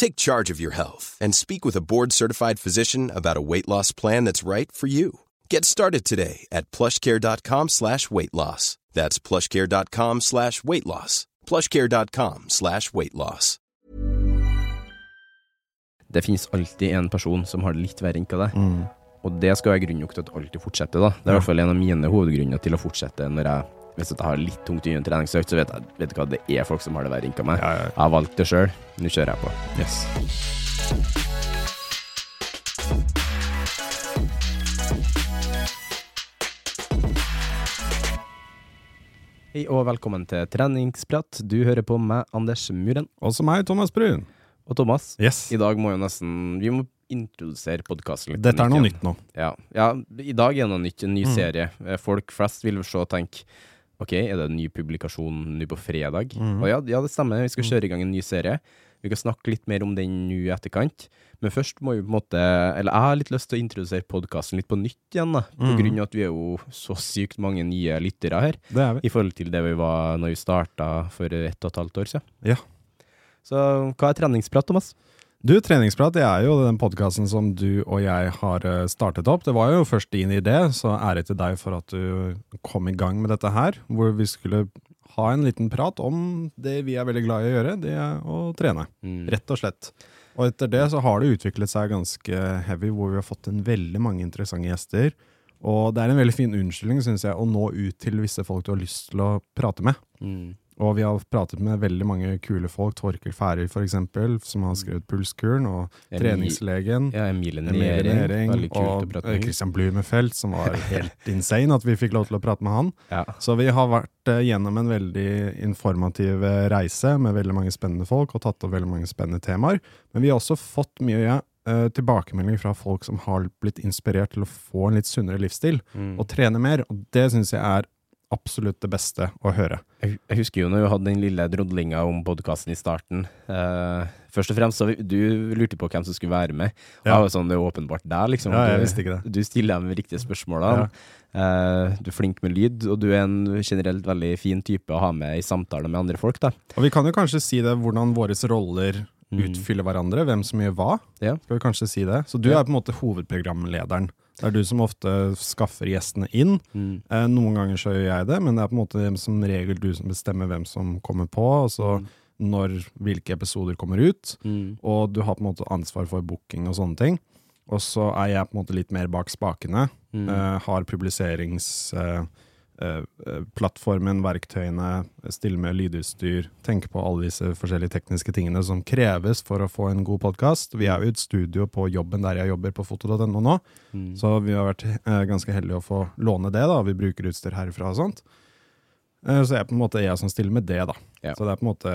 Take charge of your health and speak with a board-certified physician about a weight loss plan that's right for you. Get started today at plushcare.com slash weight loss. That's plushcare.com slash weight loss. plushcare.com slash weight loss. Det finnes alltid en person som har det litt verre enn hva det. Og det skal være grunn nok til at alltid fortsetter. da. Det er i hvert fall en av mine hovedgrunner til å fortsette når jeg hvis jeg har litt tungt i en treningsøkt, så vet jeg vet hva, det er folk som har det verre enn meg. Ja, ja, ja. Jeg har valgt det sjøl. Nå kjører jeg på. Yes. Hei og velkommen til treningsprat. Du hører på meg, Anders Muren. Også meg, Thomas Brun. Og Thomas, Yes. i dag må jo nesten Vi må introdusere podkasten litt. Dette er noe nytt nå. Ja. ja, i dag er det noe nytt. En ny Mm. serie. Eh, Folk flest vil se og tenke OK, er det en ny publikasjon nå på fredag? Mm. Og ja, ja, det stemmer. Vi skal kjøre i gang en ny serie. Vi kan snakke litt mer om den nå i etterkant. Men først må vi på en måte Eller jeg har litt lyst til å introdusere podkasten litt på nytt igjen, da. På Mm. grunn av at vi er jo så sykt mange nye lyttere her. Det er vi. I forhold til det vi var når vi starta for ett og et halvt år siden. Ja. Så hva er treningsprat, Thomas? Du, Treningsprat det er jo den podkasten som du og jeg har eh, startet opp. Det var jo først din idé, så ære til deg for at du kom i gang med dette her. Hvor vi skulle ha en liten prat om det vi er veldig glad i å gjøre, det er å trene. Mm. Rett og slett. Og etter det så har det utviklet seg ganske heavy, hvor vi har fått inn veldig mange interessante gjester. Og det er en veldig fin unnskyldning, syns jeg, å nå ut til visse folk du har lyst til å prate med. Mm. Og vi har pratet med veldig mange kule folk. Torkel Færøy eksempel, som har skrevet Pulskuren, og Emil- treningslegen. Ja, Emilie Nering. Og eh. Christian Blumenfeldt, som var helt insane at vi fikk lov til å prate med han. Ja. Så vi har vært eh, gjennom en veldig informativ eh, reise med veldig mange spennende folk, og tatt opp veldig mange spennende temaer. Men vi har også fått mye ja, tilbakemeldinger fra folk som har blitt inspirert til å få en litt sunnere livsstil, Mm. og trene mer. Og det syns jeg er absolutt det beste å høre. Jeg jeg husker jo når vi hadde den lille drodlinga om podkasten i starten. Uh, først og fremst, så du lurte på hvem som skulle være med. Og Ja. var sånn, Det er åpenbart deg, liksom. Ja, jeg Du- visste ikke det. Du stiller de riktige spørsmålene. Eh, du er flink med lyd, og du er en generelt veldig fin type å ha med i samtaler med andre folk. da. Og vi kan jo kanskje si det, hvordan våre roller Mm. utfyller hverandre, hvem som gjør hva. Ja. Skal vi kanskje si det? Så du Ja. er på en måte hovedprogramlederen. Det er du som ofte skaffer gjestene inn. Mm. Eh, noen ganger så gjør jeg det, men det er på en måte som regel du som bestemmer hvem som kommer på, og så når hvilke episoder kommer ut. Mm. Og du har på en måte ansvar for booking og sånne ting. Og så er jeg på en måte litt mer bak spakene. Mm. Eh, har eh, eh, plattformen, verktøyene, stille med lydutstyr, tenke på alle disse forskjellige tekniske tingene som kreves for å få en god podkast. Vi er jo i et studio på jobben der jeg jobber på foto.no nå, Mm. så vi har vært eh, ganske heldige å få låne det. da, Vi bruker utstyr herfra og sånt. Eh, så jeg er på en måte jeg som stiller med det, da. Ja. Så det er på en måte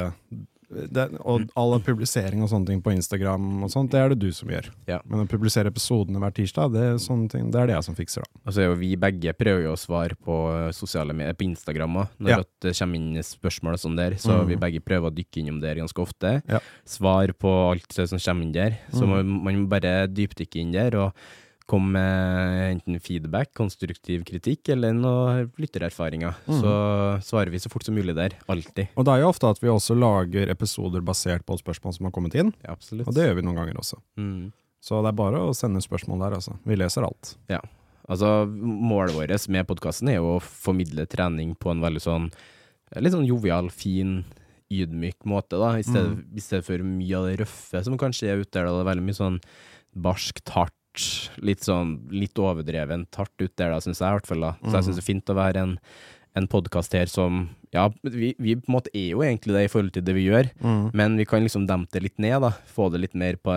det, Og all publisering og sånne ting på Instagram og sånt, det er det du som gjør. Ja. Men å publisere episodene hver tirsdag, det er, ting, det er det jeg som fikser, da. Altså, vi begge prøver jo å svare på sosiale medier, på Instagram òg, når Ja. det kommer inn spørsmål og sånn der. Så Mm. vi begge prøver å dykke innom der ganske ofte. Ja. Svar på alt som kommer inn der. Så Mm. man, man må bare dypdykke inn der. Og komme med enten feedback, konstruktiv kritikk eller noen lyttererfaringer. Mm. Så svarer vi så fort som mulig der. Alltid. Og det er jo ofte at vi også lager episoder basert på spørsmål som har kommet inn, Ja, absolutt. og det gjør vi noen ganger også. Mm. Så det er bare å sende spørsmål der, altså. Vi leser alt. Ja. Altså, målet vårt med podkasten er jo å formidle trening på en veldig sånn litt sånn jovial, fin, ydmyk måte, da, i stedet, Mm. i stedet for mye av det røffe som kanskje er ute der. Da. Det er veldig mye sånn barskt, hardt, litt sånn litt overdrevent hardt ut der, da, syns jeg i hvert fall. da. Så jeg Mm. syns det er fint å være en, en podkast her som Ja, vi, vi på en måte er jo egentlig det i forhold til det vi gjør, men vi kan liksom dempe det litt ned, da. Få det litt mer på,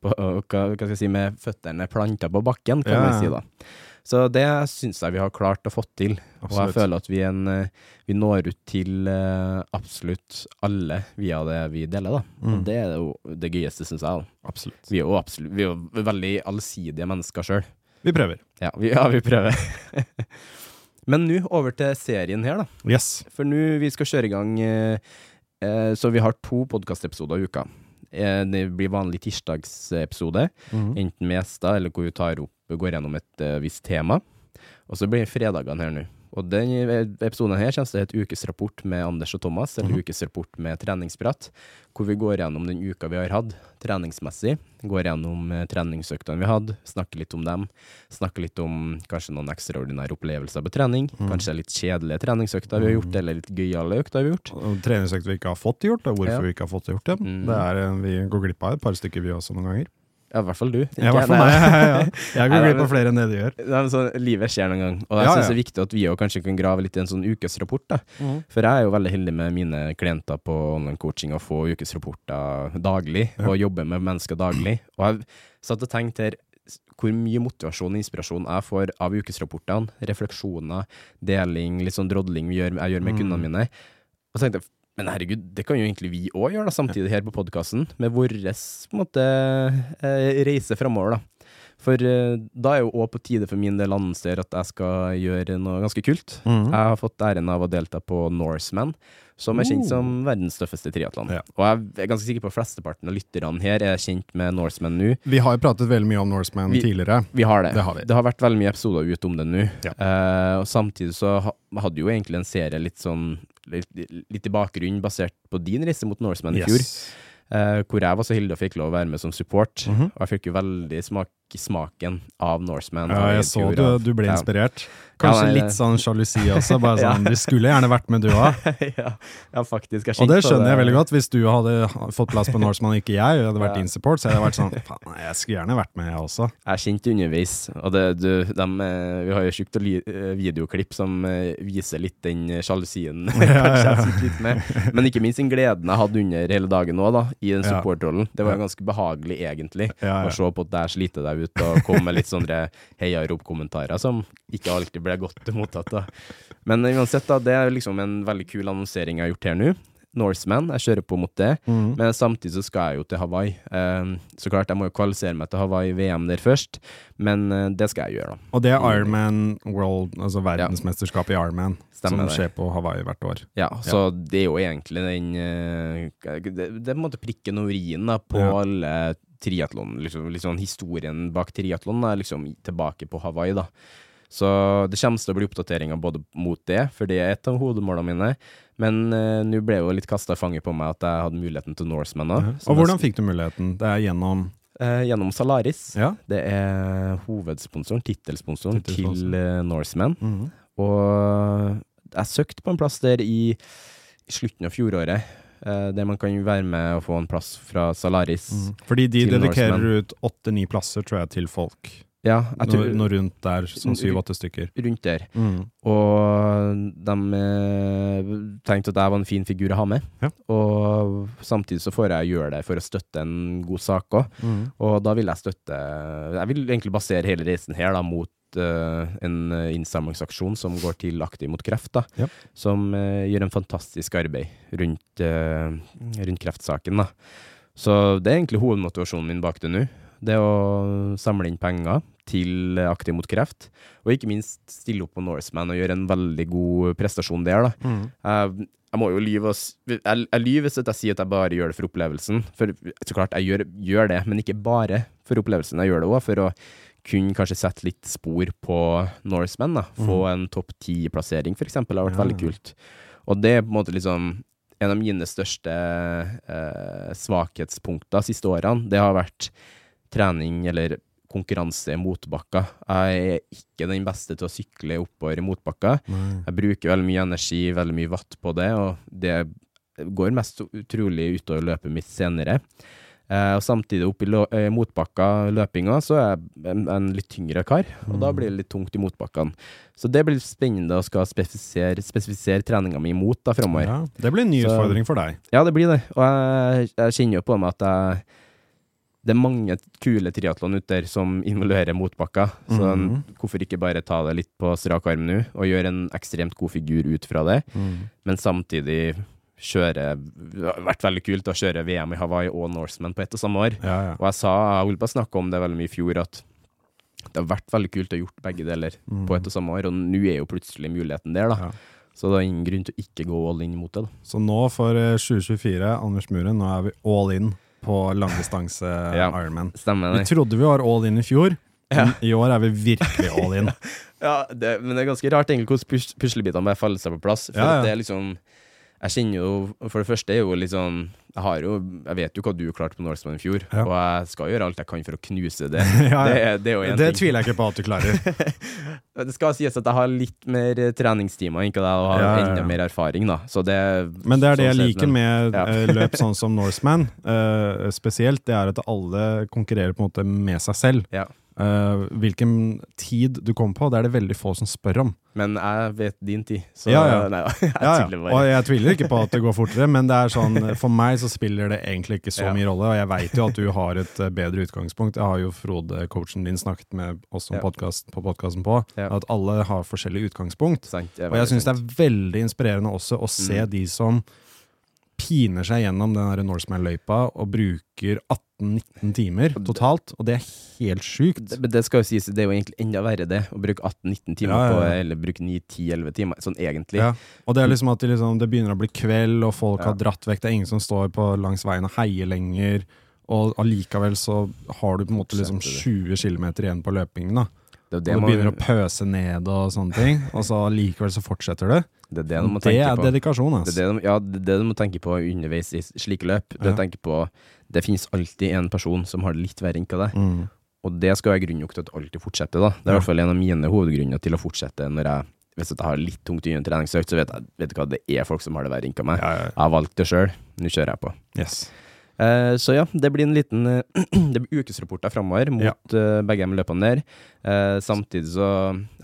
på hva, hva skal jeg si, med føttene planta på bakken, kan Ja, vi si, da. Så det syns jeg vi har klart å få til. Og jeg føler at vi, en, eh, vi når ut til eh, absolutt alle via det vi deler, da. Mm. Og det er jo det gøyeste, syns jeg. da. Absolutt. Vi er jo absolutt Vi er jo veldig allsidige mennesker sjøl. Vi prøver. Ja, vi, ja, vi prøver. Men nå over til serien her, da. Yes. For nå vi skal kjøre i gang eh, eh, Så vi har to podkastepisoder i uka. Eh, det blir vanlig tirsdagsepisode, Mhm. enten med gjester eller hvor vi tar opp, går gjennom et uh, visst tema. Og så blir det fredagene her nå. Og den episoden her kommer til et ukesrapport med Anders og Thomas, eller Mhm. ukesrapport med treningsprat, hvor vi går gjennom den uka vi har hatt, treningsmessig. Går gjennom eh, treningsøktene vi hadde, snakker litt om dem. Snakker litt om kanskje noen ekstraordinære opplevelser på trening. Mhm. Kanskje litt kjedelige treningsøkter vi har gjort, eller litt gøyale økter vi har gjort. Treningsøkter vi ikke har fått gjort, og hvorfor Ja. vi ikke har fått gjort dem. Mm. Det er, eh, vi går glipp av et par stykker vi også noen ganger. Ja, i hvert fall du. Ja, i hvert fall meg. Ja. Jeg går glipp av flere enn det du gjør. Nei, men så, livet skjer noen gang, og jeg Ja, synes det er viktig at vi også kanskje kan grave litt i en sånn ukesrapport. da. Mm. For jeg er jo veldig heldig med mine klienter på online coaching å få ukesrapporter daglig, og jobbe med mennesker daglig. Og jeg satt og tenkte her hvor mye motivasjon og inspirasjon jeg får av ukesrapportene. Refleksjoner, deling, litt sånn drodling jeg gjør med Mm. kundene mine. Og så tenkte jeg men herregud, det kan jo egentlig vi òg gjøre, da, samtidig her på podkasten, med vår måte, eh, reise framover, da. For eh, da er jo òg på tide for min del annonser at jeg skal gjøre noe ganske kult. Mhm. Jeg har fått æren av å delta på Norseman, som er kjent Oh. som verdens tøffeste triatlon. Ja. Og jeg er ganske sikker på at flesteparten av lytterne her er kjent med Norseman nå. Vi har jo pratet veldig mye om Norseman Vi- tidligere. Vi har det. Det har vi. har vært veldig mye episoder ut om det nå. Ja. Eh, og samtidig så hadde jo egentlig en serie litt sånn litt, i bakgrunnen basert på din reise mot Norseman i fjor. Yes. Uh, hvor jeg var så heldig og fikk lov å være med som support. Mhm. Og jeg fikk jo veldig smak, smaken av Norseman. Ja, jeg så du, du ble inspirert. Kanskje Ja, nei, litt sånn sjalusi også. Bare Ja. sånn, Du skulle gjerne vært med, du òg. ja, ja, faktisk. Jeg Og det skjønner det. jeg veldig godt. Hvis du hadde fått plass på Norseman ikke jeg, og hadde vært Ja. in support, så hadde jeg vært sånn Faen, jeg skulle gjerne vært med, jeg også. Jeg kjente underveis, og det, du, dem, eh, vi har jo tjukt eh, videoklipp som eh, viser litt den sjalusien kanskje jeg sitter litt med. Men ikke minst den gleden jeg hadde under hele dagen òg, da, i den supportrollen. Det var Ja. ganske behagelig, egentlig, Ja, å se på at der sliter deg ut og komme med litt sånne heiarop-kommentarer som ikke alltid ble godt mottatt. da. Men uansett, da, det er liksom en veldig kul annonsering jeg har gjort her nå. Norseman, jeg kjører på mot det. Mm. Men samtidig så skal jeg jo til Hawaii. Eh, så klart, jeg må jo kvalifisere meg til Hawaii-VM der først, men eh, det skal jeg gjøre, da. Og det er Ironman World, altså verdensmesterskapet i Ironman, som det. skjer på Hawaii hvert år. Ja, så det er jo egentlig den eh, Det, det er på en måte prikken over i-en på Ja. alle triatlon. Liksom, liksom historien bak triatlon er liksom tilbake på Hawaii, da. Så det kommer til å bli oppdateringer både mot det, for det er et av hodemålene mine. Men uh, nå ble jo litt kasta i fanget på meg at jeg hadde muligheten til Norseman. da. Så Og hvordan fikk du muligheten? Det er gjennom uh, gjennom Salaris. Ja. Det er hovedsponsoren, tittelsponsoren til uh, Norseman. Mhm. Og jeg søkte på en plass der i, i slutten av fjoråret, eh, der man kan være med og få en plass fra Salaris. Mm. Fordi de dedikerer Norseman. ut åtte-ni plasser, tror jeg, til folk. Ja, jeg tror Noe, rundt der, sånn syv-åtte stykker. rundt der. Mm. Og de eh, tenkte at jeg var en fin figur å ha med. Ja. Og samtidig så får jeg gjøre det for å støtte en god sak òg. Mm. Og da vil jeg støtte Jeg vil egentlig basere hele reisen her da mot en eh, innsamlingsaksjon som går til Aktiv mot kreft, da. Ja. Som eh, gjør en fantastisk arbeid rundt, eh, rundt kreftsaken, da. Så det er egentlig hovedmotivasjonen min bak det nå. Det å samle inn penger til eh, Aktiv mot kreft, og ikke minst stille opp på Norseman og gjøre en veldig god prestasjon der, da. Mm. Jeg, jeg må jo lyve Jeg, jeg lyver hvis jeg sier at jeg bare gjør det for opplevelsen. For så klart, jeg gjør, gjør det, men ikke bare for opplevelsen. Jeg gjør det òg for å kunne kanskje sette litt spor på Norseman. da. Få mm. en topp ti-plassering, eksempel. Det har vært Ja, veldig kult. Og det er på en måte liksom en av mine største eh, svakhetspunkter siste årene. Det har vært trening eller konkurranse i motbakker. Jeg er ikke den beste til å sykle oppover i motbakker. Nei. Jeg bruker veldig mye energi, veldig mye watt på det, og det går mest utrolig utover løpet mitt senere. Eh, og samtidig opp i lå- eh, motbakka løpinga, så er jeg en, en litt tyngre kar, og da blir det litt tungt i motbakkene. Så det blir spennende å skal spesifisere, spesifisere treninga mi imot da framover. Ja. Det blir en ny Så- utfordring for deg. Ja, det blir det. Og jeg, jeg kjenner jo på meg at jeg det er mange kule triatlon ute der som involverer motbakker, så mm. hvorfor ikke bare ta det litt på strak arm nå, og gjøre en ekstremt god figur ut fra det, men samtidig kjøre Det har vært veldig kult å kjøre VM i Hawaii og Norseman på ett og samme år. Ja, ja. Og jeg sa, jeg holdt på å snakke om det veldig mye i fjor, at det har vært veldig kult å ha gjort begge deler Mm. på ett og samme år, og nå er jo plutselig muligheten der, da. Ja. Så det er ingen grunn til å ikke gå all in mot det, da. Så nå for eh, 2024, Anders Muren, nå er vi all in på langdistanse Ja. Ironman. Stemmer Vi trodde vi var all in i fjor, men i år er vi virkelig all in. Ja, det, men det er ganske rart egentlig hvordan pus puslebitene bare faller seg på plass. For det er liksom Jeg kjenner jo For det første er jo litt sånn Jeg har jo Jeg vet jo hva du klarte på Norseman i fjor, Ja. og jeg skal gjøre alt jeg kan for å knuse det. Ja, Det, ja. Det, det er Det tviler jeg ikke på at du klarer. Det skal sies at jeg har litt mer eh, treningstimer enn deg, og har Ja, ja, ja. enda mer erfaring, da. Så det Men det er det jeg sånn liker med Ja. eh, løp sånn som Norseman, uh, spesielt, det er at alle konkurrerer på en måte med seg selv. Eh, hvilken tid du kommer på, det er det veldig få som spør om. Men jeg vet din tid, så Ja, ja. Nei. Jeg Ja, Og jeg tviler ikke på at det går fortere, men det er sånn, for meg så spiller det egentlig ikke så mye rolle. Og jeg veit jo at du har et eh, bedre utgangspunkt. Jeg har jo Frode, coachen din, snakket med oss om podcast, på podkasten på, at alle har forskjellig utgangspunkt. Sant, Og jeg syns det er veldig inspirerende også å se Mm. de som piner seg gjennom den Norseman-løypa og bruker 18-19 timer totalt, og det er helt sjukt. det, men det skal jo sies, det er jo egentlig enda verre det, å bruke 18-19 timer Ja, ja, på. Eller bruke 9-10-11 timer, sånn egentlig. Ja. Og det er liksom at det, liksom, det begynner å bli kveld, og folk Ja. har dratt vekk. Det er ingen som står på langs veien og heier lenger. Og allikevel så har du på en måte liksom 20 km igjen på løpingen. da Det det Og du begynner man, å pøse ned og sånne ting. Og så allikevel så fortsetter det. Det er det du må Det tenke er på. dedikasjon, Det er altså. det, de, ja, det er det du må tenke på underveis i slike løp. Det, Ja. på, det finnes alltid en person som har det litt verre enn hva deg. Mm. Og det skal være grunn nok til at alltid fortsette. da. Det er i hvert fall en av mine hovedgrunner til å fortsette når jeg hvis jeg har litt tungt under treningsøkt, så vet jeg vet du hva, det er folk som har det verre enn meg. Ja, ja, Jeg har valgt det sjøl. Nå kjører jeg på. Yes. Eh, så ja, det blir en liten eh, Det blir ukesrapporter framover mot Ja. uh, begge de løpene der. Uh, samtidig så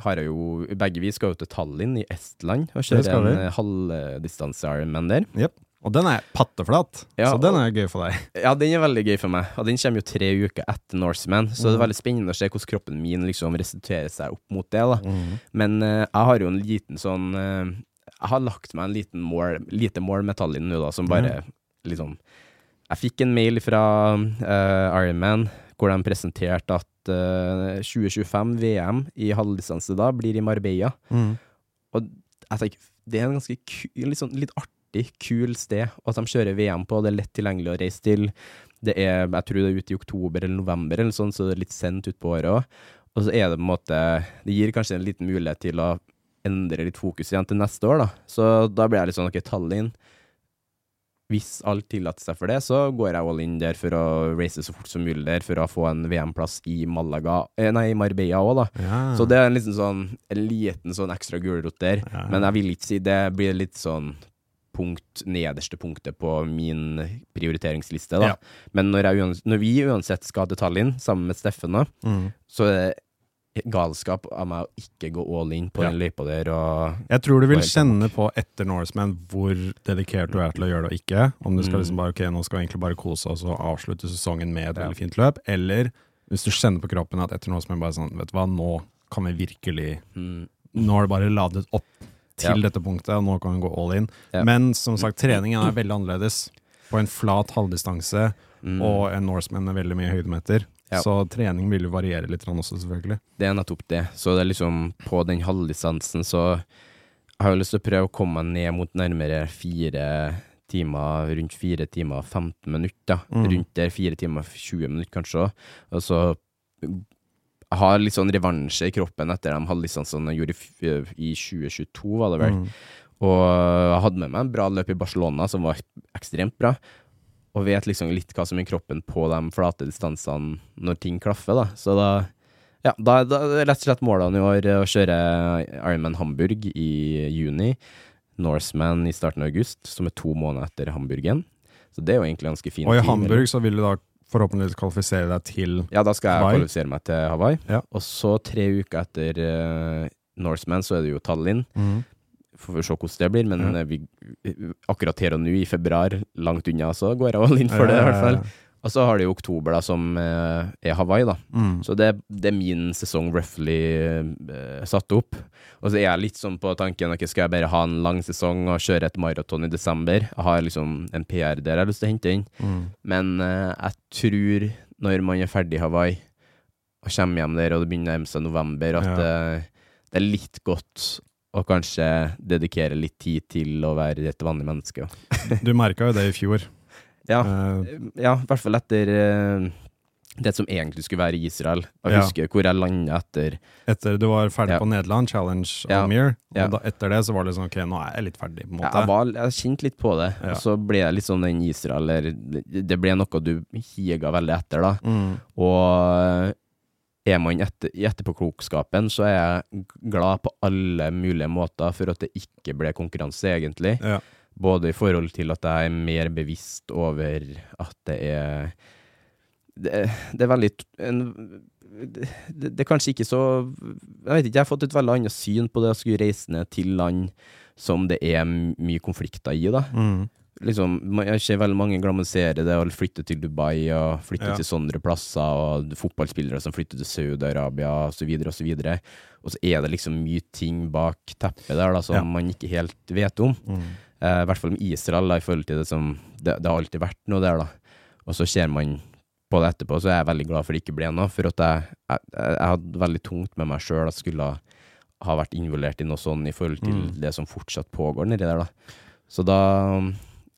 har jeg jo Begge vi skal jo til Tallinn i Estland og kjøre en vi. eh, halvdistanse Ironman der. Yep. Og den er patteflat, Ja, så den er gøy for deg. Ja, den er veldig gøy for meg, og den kommer jo tre uker etter Norseman, så det er Mhm. veldig spennende å se hvordan kroppen min liksom restituerer seg opp mot det. da. Men uh, jeg har jo en liten sånn uh, Jeg har lagt meg en liten mål, lite mål med Tallinn nå, da, som bare liksom Jeg fikk en mail fra uh, Ironman hvor de presenterte at uh, 2025 VM i halvdistanse da blir i Marbella. Mm. Og jeg tenker, det er en ganske litt, sånn, litt artig, kul sted at de kjører VM på. Det er lett tilgjengelig å reise til. Det er, jeg tror det er ute i oktober eller november, eller sånn, så det er litt sent utpå året òg. Og så er det på en måte Det gir kanskje en liten mulighet til å endre litt fokus igjen til neste år, da. Så da blir jeg litt sånn OK, Tallinn Hvis alt tillater seg for det, så går jeg all in der for å race så fort som mulig der, for å få en VM-plass i Malaga eh, Nei, i Marbella òg, da. Ja. Så det er en liten sånn En liten sånn ekstra gulrot der. Ja. Men jeg vil ikke si det blir litt sånn punkt, nederste punktet på min prioriteringsliste, da. Ja. Men når, jeg, når vi uansett skal til Tallinn sammen med Steffen, da, Mm. så er det galskap av meg å ikke gå all in på Ja. den løypa der og Jeg tror du vil kjenne på etter Norseman hvor dedikert du er til å gjøre det og ikke. Om du skal Mm. liksom bare, ok, nå skal vi egentlig bare kose oss og avslutte sesongen med et Ja. veldig fint løp, eller hvis du kjenner på kroppen at etter Norseman bare sånn, vet du hva, nå kan vi virkelig, mm, nå har det bare ladet opp til Ja. dette punktet, og nå kan vi gå all in. Men som sagt, treningen er veldig annerledes. På en flat halvdistanse mm, og en Norseman med veldig mye høydemeter. Ja. Så trening vil jo variere litt også, selvfølgelig. Det er nettopp det. Så det er liksom på den halvdistansen så Jeg har jo lyst til å prøve å komme meg ned mot nærmere fire timer, rundt fire timer og 15 minutter. Mm. Rundt der fire timer og 20 minutter, kanskje òg. Og så jeg har litt sånn revansje i kroppen etter de halvdistansene jeg gjorde i, i 2022, var det vel. Mm. Og jeg hadde med meg en bra løp i Barcelona som var ekstremt bra. Og vet liksom litt hva som er kroppen på de flate distansene når ting klaffer, da. Så da ja, da, da rett og slett målene i år å kjøre Ironman Hamburg i juni. Norseman i starten av august, som er to måneder etter Hamburgen. Så det er jo egentlig ganske fint. Og i Hamburg så vil du da forhåpentligvis kvalifisere deg til Hawaii? Ja, da skal jeg Hawaii. kvalifisere meg til Hawaii. Ja. Og så tre uker etter uh, Norseman så er det jo Tallinn. Får vi se hvordan det blir, men eh, vi, akkurat her og nå, i februar, langt unna, så går jeg all inn for det, i hvert fall. Og så har de oktober, da, som eh, er Hawaii, da. Mm. Så det, det er min sesong roughly eh, satt opp. Og så er jeg litt sånn på tanken ok, skal jeg bare ha en lang sesong og kjøre et maraton i desember. Jeg har liksom en PR der jeg har lyst til å hente inn. Mm. Men eh, jeg tror, når man er ferdig i Hawaii og kommer hjem der, og det begynner å nærme seg november, at Ja. eh, det er litt godt å kanskje dedikere litt tid til å være et vanlig menneske. Du merka jo det i fjor. Ja, uh, ja i hvert fall etter uh, det som egentlig skulle være i Israel. Jeg Ja. husker hvor jeg landa etter etter du var ferdig Ja. på Nederland, Challenge Ja. Almere, og da, etter det så var det sånn ok, nå er jeg litt ferdig, på en måte. Jeg, var, jeg kjente litt på det, og så ble jeg litt sånn den Israel det ble noe du higa veldig etter, da. Mm. Og er man etter, i etterpåklokskapen, så er jeg glad på alle mulige måter for at det ikke ble konkurranse, egentlig. Ja. Både i forhold til at jeg er mer bevisst over at det er Det, det er veldig en, det, det er kanskje ikke så Jeg vet ikke, jeg har fått et veldig annet syn på det å skulle reise ned til land som det er mye konflikter i, da Mm. Liksom, jeg ser veldig mange glamorisere det å flytte til Dubai og flytte Ja. til sånne plasser, og fotballspillere som flytter til Saudi-Arabia osv., videre. Og så er det liksom mye ting bak teppet der da, som Ja. man ikke helt vet om. Mm. Eh, I hvert fall med Israel, da, i forhold til det som Det, det har alltid vært noe der, da. Og så ser man på det etterpå, så er jeg veldig glad for det ikke ble noe. For at jeg, jeg, jeg hadde veldig tungt med meg sjøl at skulle ha vært involvert i noe sånn i forhold til Mm. det som fortsatt pågår nedi der, da. Så da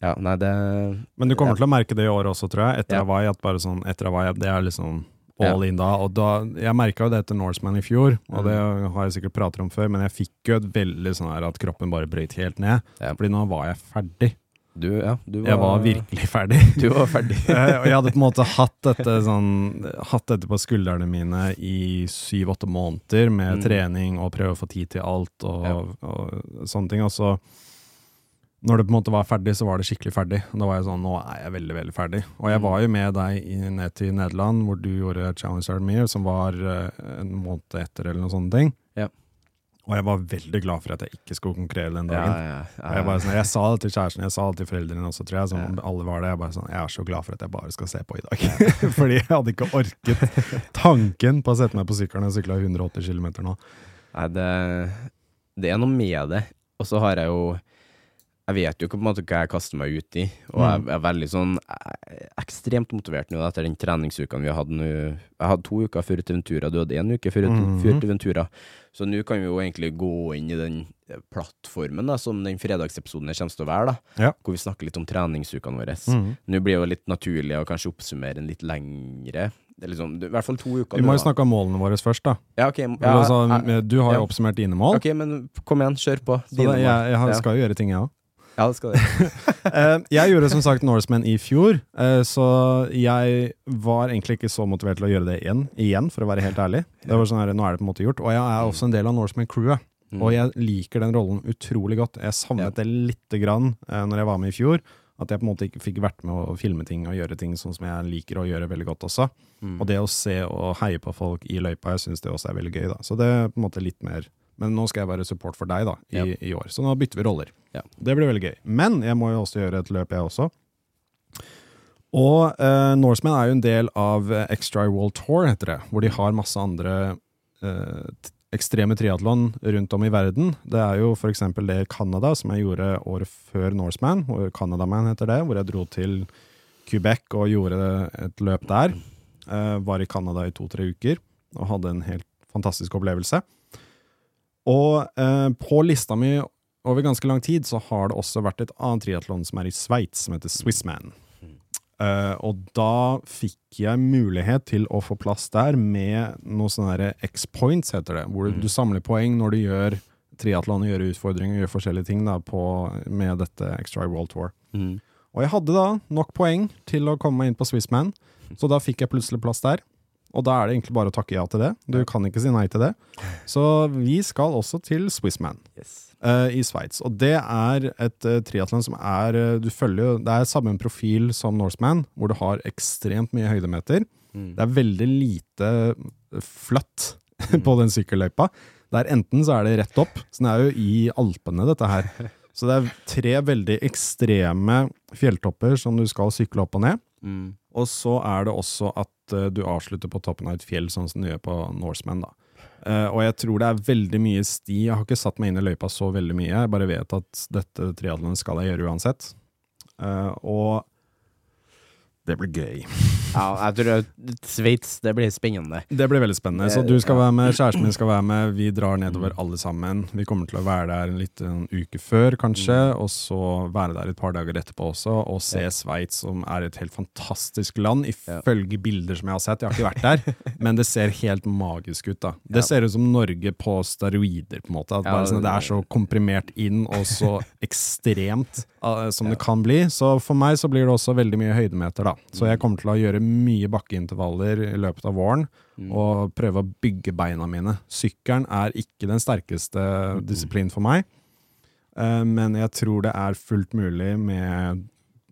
Ja, nei, det Men du kommer Ja. til å merke det i år også, tror jeg. Etter Ja. Hawaii, at bare sånn, etter Hawaii, det er liksom Ja. all in da. Og da, jeg merka jo det etter Norseman i fjor, og Mm. det har jeg sikkert pratet om før, men jeg fikk jo et veldig sånn her at kroppen bare brøyt helt ned. Ja. Fordi nå var jeg ferdig. Du, ja, du var Jeg var virkelig ferdig. Du var ferdig. Eh, og jeg hadde på en måte hatt dette, sånn, hatt dette på skuldrene mine i syv-åtte måneder, med Mm. trening og prøve å få tid til alt og, Ja. og sånne ting. Og så, når det på en måte var ferdig, så var det skikkelig ferdig. Da var jeg sånn, nå er jeg veldig, veldig ferdig. Og jeg Mm. var jo med deg i, ned til Nederland, hvor du gjorde Challenge Armere, som var eh, en måned etter, eller noen sånne ting. Ja. Og jeg var veldig glad for at jeg ikke skulle konkurrere den Ja, dagen. ja, Og Jeg, ja. sånn, jeg sa det til kjæresten, jeg sa det til foreldrene også, tror jeg. Som Ja. alle var det. Jeg, bare sånn, jeg er så glad for at jeg bare skal se på i dag. Fordi jeg hadde ikke orket tanken på å sette meg på sykkelen og sykle 180 km nå. Nei, det, det er noe med det. Og så har jeg jo Jeg vet jo ikke på en måte hva jeg kaster meg ut i, og jeg Mm. er veldig sånn eh, ekstremt motivert nå etter den treningsuka vi har hatt nå. Jeg hadde to uker før Ventura, du hadde én uke før, mm -hmm. Ventura. Så nå kan vi jo egentlig gå inn i den eh, plattformen da, som den fredagsepisoden her kommer til å være, da. Ja. Hvor vi snakker litt om treningsukene våre. Mm. Nå blir det jo litt naturlig å kanskje oppsummere en litt lengre Det er liksom, I hvert fall to uker. Vi må jo snakke om målene våre først, da. Ja, okay. Ja, altså, du har jo ja. oppsummert dine mål. Ok, men kom igjen, kjør på. Så da, jeg, jeg har- skal jo gjøre ting, jeg òg. Ja, det skal det. Eh, jeg gjorde som sagt Norseman i fjor, eh, så jeg var egentlig ikke så motivert til å gjøre det igjen, igjen for å være helt ærlig. Det var sånn her, Nå er det på en måte gjort. Og jeg er også en del av Norseman-crewet. Mm. Og jeg liker den rollen utrolig godt. Jeg savnet det lite grann eh, når jeg var med i fjor. At jeg på en måte ikke fikk vært med å filme ting og gjøre ting sånn som jeg liker å gjøre veldig godt også. Mm. Og det å se og heie på folk i løypa, jeg syns det også er veldig gøy. da. Så det er på en måte litt mer Men nå skal jeg være support for deg da, i, Ja. i år. Så nå bytter vi roller. Ja. Det blir veldig gøy. Men jeg må jo også gjøre et løp, jeg også. Og eh, Norseman er jo en del av eh, Extra World Tour, heter det. Hvor de har masse andre eh, ekstreme triatlon rundt om i verden. Det er jo f.eks. det i Canada, som jeg gjorde året før Norseman. Canadaman heter det. Hvor jeg dro til Quebec og gjorde et løp der. Eh, var i Canada i to-tre uker og hadde en helt fantastisk opplevelse. Og eh, på lista mi over ganske lang tid så har det også vært et annet triatlon som er i Sveits, som heter Swissman. Uh, og da fikk jeg mulighet til å få plass der med noe sånn derre X-points, heter det. Hvor Mm. du samler poeng når du gjør triatlon, gjør utfordringer, og gjør forskjellige ting da, på, med dette X-Try World Tour. Mm. Og jeg hadde da nok poeng til å komme meg inn på Swissman, så da fikk jeg plutselig plass der. Og da er det egentlig bare å takke ja til det. Du kan ikke si nei til det. Så vi skal også til Swissman Yes. uh, i Sveits. Og det er et uh, triatlon som er uh, Du følger jo Det er samme profil som Norseman, hvor du har ekstremt mye høydemeter. Mm. Det er veldig lite flatt på den sykkelløypa. Der enten så er det rett opp, så det er jo i Alpene, dette her. Så det er tre veldig ekstreme fjelltopper som du skal sykle opp og ned. Mm. Og så er det også at uh, du avslutter på toppen av et fjell, sånn som du gjør på Norseman. da. Uh, og jeg tror det er veldig mye sti. Jeg har ikke satt meg inn i løypa så veldig mye. Jeg bare vet at dette triatlonet skal jeg gjøre uansett. Uh, og det blir gøy. Ja, jeg tror Sveits, det blir spennende. Det blir veldig spennende. Så du skal være med, kjæresten min skal være med. Vi drar nedover alle sammen. Vi kommer til å være der en liten uke før, kanskje, og så være der et par dager etterpå også, og se Sveits, som er et helt fantastisk land, ifølge bilder som jeg har sett. Jeg har ikke vært der, men det ser helt magisk ut, da. Det ser ut som Norge på steroider, på en måte. At bare sånn, det er så komprimert inn, og så ekstremt eh, som det kan bli. Så for meg så blir det også veldig mye høydemeter, da. Så jeg kommer til å gjøre mye bakkeintervaller i løpet av våren, og prøve å bygge beina mine. Sykkelen er ikke den sterkeste disiplinen for meg, eh, men jeg tror det er fullt mulig med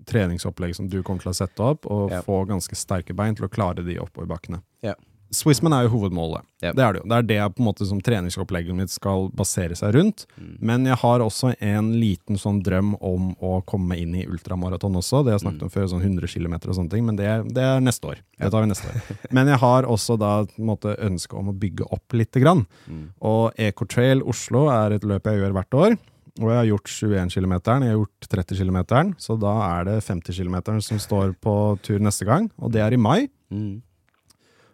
treningsopplegg som du kommer til å sette opp, og få ganske sterke bein til å klare de oppoverbakkene. Ja. Swissman er jo hovedmålet. Yep. Det er det jo. Det er det jeg på en måte som treningsopplegget mitt skal basere seg rundt. Mm. Men jeg har også en liten sånn drøm om å komme inn i ultramaraton også. Det har jeg snakket om før, sånn 100 km og sånne ting, men det, det er neste år. Det tar vi neste år. Men jeg har også da på en måte ønske om å bygge opp lite grann. Mm. Og Ecotrail Oslo er et løp jeg gjør hvert år. Og jeg har gjort 21 km, jeg har gjort 30 km, så da er det 50 km som står på tur neste gang, og det er i mai. Mm.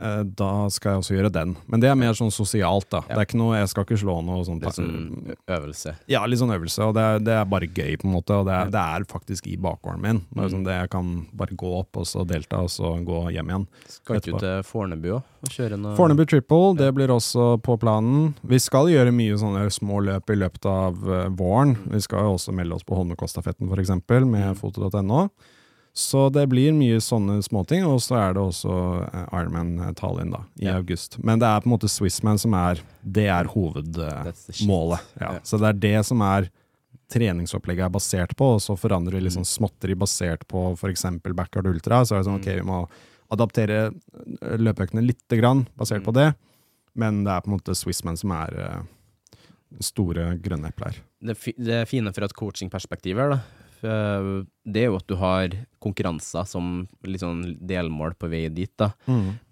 eh, da skal jeg også gjøre den. Men det er mer sånn sosialt, da. Det er ikke noe, jeg skal ikke slå noe sånt. Er sånn øvelse. Ja, litt sånn øvelse, og det er, det er bare gøy, på en måte. Og det er, det er faktisk i bakgården min. Det er Mm. sånn det jeg kan bare gå opp, og så delta, og så gå hjem igjen. Skal ikke du til Fornebu òg Fornebu Triple, det blir også på planen. Vi skal gjøre mye sånne små løp i løpet av våren. Vi skal jo også melde oss på Holmenkollstafetten f.eks., med foto.no. Så det blir mye sånne småting, og så er det også eh, Ironman Tallinn da, i Ja. august. Men det er på en måte Swissman som er Det er hovedmålet. Ja. Ja. Så det er det som er treningsopplegget er basert på, og så forandrer vi liksom sånn småtteri basert på f.eks. Backyard Ultra. Så er det sånn, ok, vi må adaptere Løpeøkene løpeøktene lite grann, basert på det. Men det er på en måte Swissman som er eh, store grønne epler. det, det fine fra et coachingperspektiv her, da, eh, det er jo at du har konkurranser som sånn delmål på vei dit, da.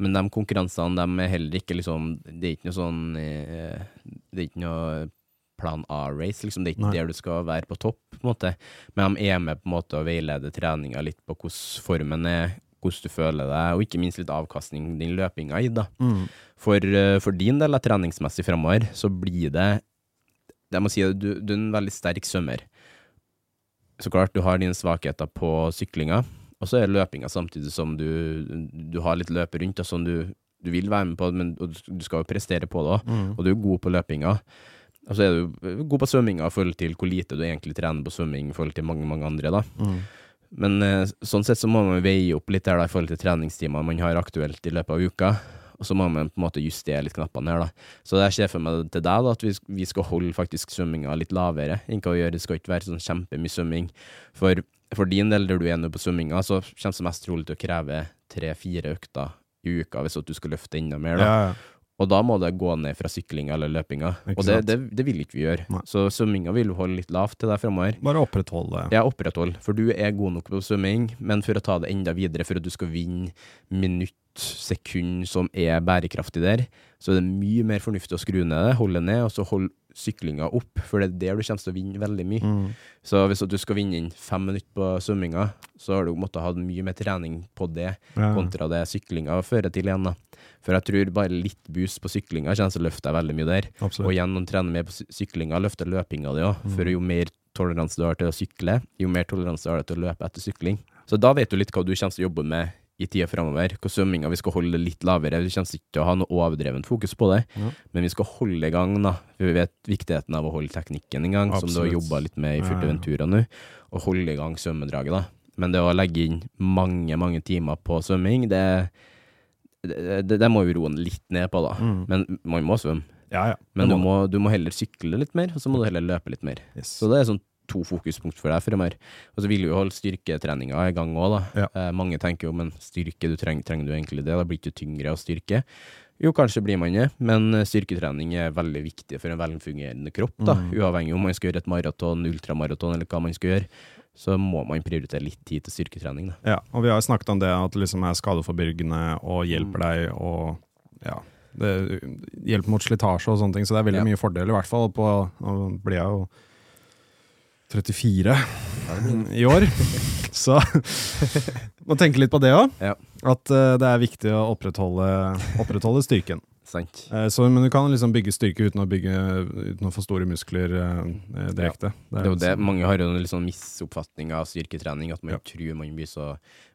Men de konkurransene, de er heller ikke liksom Det er ikke noe sånn eh, Det er ikke noe plan A-race, liksom. Det er ikke Nei. der du skal være på topp, på en måte. Men de er med på en måte å veilede treninga litt på hvordan formen er, hvordan du føler deg, og ikke minst litt avkastning din løpinga i, da. Mm. For, eh, for din del, av treningsmessig framover, så blir det Jeg må si at du, du er en veldig sterk svømmer. Så klart, du har dine svakheter på syklinga, og så er løpinga samtidig som du, du har litt løp rundt, og sånn du, du vil være med på det, men du skal jo prestere på det òg, og du er god på løpinga. Og så er du god på svømminga i forhold til hvor lite du egentlig trener på svømming i forhold til mange, mange andre, da. Men eh, sånn sett så må man veie opp litt der da, i forhold til treningstimer man har aktuelt i løpet av uka. Og så må man på en måte justere litt knappene her, da. Så jeg ser for meg til deg, da, at vi, vi skal holde faktisk svømminga litt lavere. enn hva vi gjør. Det skal ikke være sånn kjempemye svømming. For, for din del, der du er nå på svømminga, så kommer det mest trolig til å kreve tre-fire økter i uka hvis du skal løfte enda mer. da. Ja, ja. Og da må det gå ned fra syklinga eller løpinga. Ikke og det, det, det vil ikke vi gjøre. Nei. Så svømminga vil vi holde litt lavt til deg framover. Bare opprettholde Ja, opprettholde. for du er god nok på svømming, men for å ta det enda videre, for at du skal vinne minutt, sekund som er bærekraftig der, så er det mye mer fornuftig å skru ned det, holde ned, og så holde syklinga opp, for det er der du kommer til å vinne veldig mye. Mm. Så hvis du skal vinne inn fem minutter på svømminga, så har du måttet ha mye mer trening på det, Ja. kontra det syklinga fører til igjen. da. For jeg tror bare litt boost på syklinga kommer til å løfte deg veldig mye der. Absolutt. Og igjen, å trene mer på syklinga, løfter løpinga di òg. For jo mer toleranse du har til å sykle, jo mer toleranse du har til å løpe etter sykling. Så da vet du litt hva du kommer til å jobbe med i tida framover. Hvor svømminga vi skal holde det litt lavere. Vi kommer ikke til å ha noe overdrevent fokus på det, Ja. men vi skal holde i gang, da. Vi vet viktigheten av å holde teknikken i gang, som du har Absolutt. jobba litt med i Ja, ja. Nå. Og holde i gang svømmedraget, da. Men det å legge inn mange, mange timer på svømming, det, det, det, det må vi roe litt ned på, da. Mm. Men man må svømme. Ja, ja. Men du må, du må heller sykle litt mer, og så må du heller løpe litt mer. Yes. Så det er sånn to fokuspunkt for deg fremover. Og så vil du jo holde styrketreninga i gang òg, da. Ja. Eh, mange tenker jo, men styrke, du treng, trenger du egentlig det? Da blir du ikke tyngre av styrke. Jo, kanskje blir man det, men eh, styrketrening er veldig viktig for en velfungerende kropp, da. Mm. Uavhengig om man skal gjøre et maraton, ultramaraton eller hva man skal gjøre, så må man prioritere litt tid til styrketrening, da. Ja, og vi har snakket om det at det liksom er skadeforbyrgende og hjelper Mm. deg og ja, det hjelper mot slitasje og sånne ting, så det er veldig Ja. mye fordel i hvert fall på, nå blir jeg jo 34 i år, så må tenke litt på det også, Ja. at eh, det er viktig å opprettholde, opprettholde styrken. Sant? Eh, så, men du kan liksom bygge styrke uten å, bygge, uten å få store muskler eh, direkte. Det er jo det. Mange har jo en litt sånn misoppfatning av styrketrening, at man tror man blir så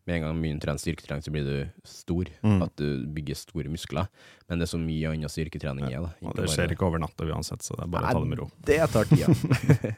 Med en gang mye begynner å trene styrketrening, så blir du stor. Mm. At du bygger store muskler. Men det er så mye annen styrketrening er, da. Det skjer ikke over natta uansett, så det er bare å ta det med ro. Det tar tida.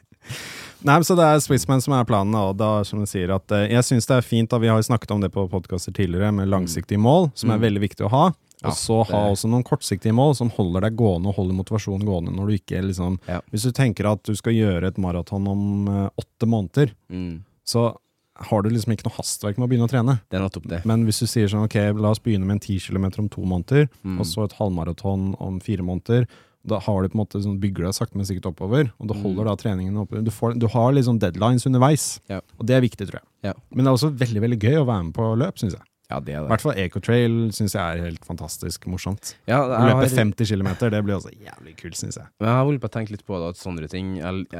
Nei, så Det er Swissman som er planen. Og da, som du sier at eh, Jeg syns det er fint, da vi har snakket om det på podkaster tidligere, med langsiktige mål, som er Mm. veldig viktig å ha. Og Ja, så ha også noen kortsiktige mål som holder deg gående og holder motivasjonen gående. når du ikke liksom Ja. Hvis du tenker at du skal gjøre et maraton om uh, åtte måneder, mm. så har du liksom ikke noe hastverk med å begynne å trene. Det er nettopp det. Men hvis du sier sånn ok, la oss begynne med en 10 km om to måneder, Mm. og så et halvmaraton om fire måneder, da har du på en måte sånn, bygger deg sakte, men sikkert oppover, og du Mm. holder da treningen oppe. Du, får, du har liksom deadlines underveis, Ja. og det er viktig, tror jeg. Ja. Men det er også veldig veldig gøy å være med på løp, syns jeg. Ja, det er I hvert fall Ecotrail syns jeg er helt fantastisk morsomt. Ja, Å løpe har, 50 km, det blir også jævlig kult, syns jeg. men jeg har holdt på å tenke litt på det, at sånne ting Jeg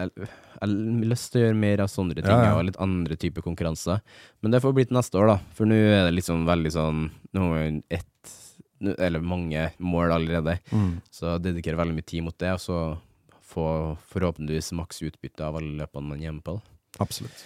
har lyst til å gjøre mer av sånne ting, Ja, ja. og litt andre typer konkurranser. Men det får bli til neste år, da. For nå er det liksom veldig sånn Nå har vi ett Eller mange mål allerede. Så jeg dedikerer veldig mye tid mot det, og så få forhåpentligvis maks utbytte av alle løpene man er med på. da. Absolutt.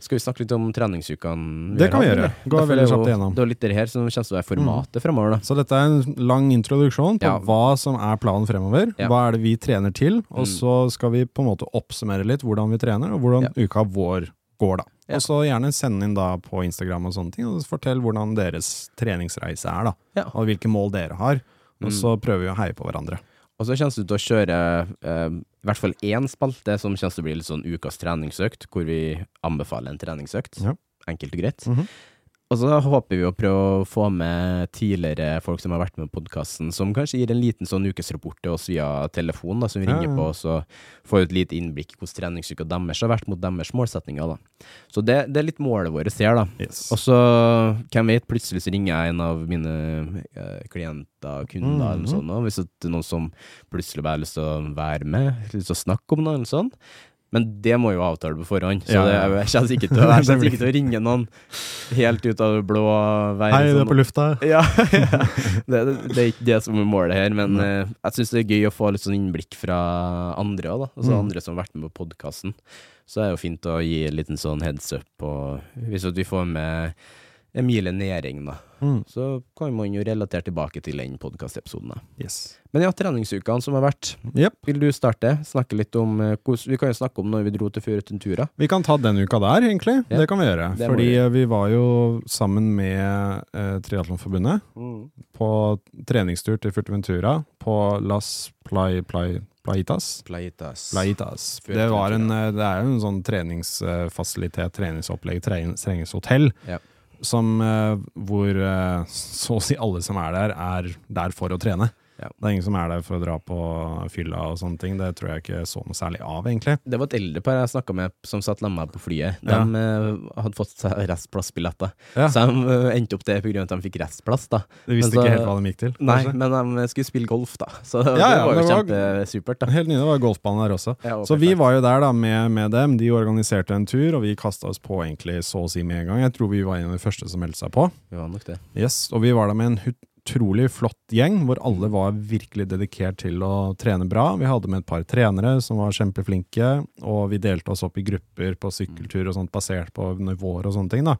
Skal vi snakke litt om treningsukene? Det kan vi gjøre. Gå veldig kjapt igjennom. Det er litt det her som kommer til å være formatet fremover, da. Så dette er en lang introduksjon på Ja. hva som er planen fremover. Ja. Hva er det vi trener til, og Mm. så skal vi på en måte oppsummere litt hvordan vi trener, og hvordan uka vår går, da. Ja. Og så gjerne send inn da på Instagram og sånne ting, og fortell hvordan deres treningsreise er, da. Ja. Og hvilke mål dere har. Og Mm. så prøver vi å heie på hverandre. Og så kommer du til å kjøre eh, i hvert fall én spalte som kommer til å bli litt sånn ukas treningsøkt, hvor vi anbefaler en treningsøkt. Ja. Enkelt og greit. Mhm. Og så håper vi å prøve å få med tidligere folk som har vært med på podkasten, som kanskje gir en liten sånn ukesrapport til oss via telefon, da, som vi ringer ja. på, og så får et lite innblikk i hvordan treningsuka deres har vært mot deres målsettinger. Da. Så det, det er litt målet vårt her, da. Yes. Og så, hvem vet, plutselig så ringer jeg en av mine uh, klienter, kunder, eller noe Mhm. sånt, og hvis det er noen som plutselig bare har lyst til å være med, lyst til å snakke om noe, eller sånn, Men det må jo avtale på forhånd, så det, jeg kommer ikke ikke til å ringe noen helt ut av det blå. vei. Hei, Hei, det er sånn- på lufta. Ja. Det, det, er ikke det som er målet her, men eh, jeg syns det er gøy å få litt sånn innblikk fra andre òg. Altså Mm. andre som har vært med på podkasten. Så er det jo fint å gi en liten sånn heads up og Hvis vi får med Emilie Næring, da, Mm. så kan man jo relatere tilbake til den podkastepisoden. Yes. Men ja, treningsukene som har vært. Yep. Vil du starte? Snakke litt om eh, Vi kan jo snakke om når vi dro til Furutentura. Vi kan ta den uka der, egentlig. Yep. Det kan vi gjøre. Det Fordi vi eh, vi var jo sammen med eh, Triatlonforbundet på treningstur til Furteventura på Las Play, Play, Plaitas. Plaitas. Plaitas. Det, var en, eh, det er jo en sånn treningsfasilitet, treningsopplegg, trening- treningshotell. Ja. Som, eh, hvor eh, så å si alle som er der, er der for å trene. Ja. Det er ingen som er der for å dra på fylla og sånne ting. Det tror jeg ikke så noe særlig av, egentlig. Det var et eldre par jeg snakka med som satt lamma på flyet. De Ja. eh, hadde fått seg restplassbilletter. Ja. Så de eh, endte opp det pga. at de fikk restplass, da. Du visste så- ikke helt hva de gikk til? Nei, kanskje? men de skulle spille golf, da. Så Ja, det var jo kjempesupert, da. Helt nye, det var golfbanen der også. Ja, og Så vi var jo der da med, med dem. De organiserte en tur, og vi kasta oss på egentlig så å si med en gang. Jeg tror vi var en av de første som meldte seg på. Vi var nok det. Yes, Og vi var der med en utrolig flott gjeng, hvor alle var virkelig dedikert til å trene bra. Vi hadde med et par trenere som var kjempeflinke, og vi delte oss opp i grupper på sykkeltur og sånt, basert på nivåer og sånne ting. da.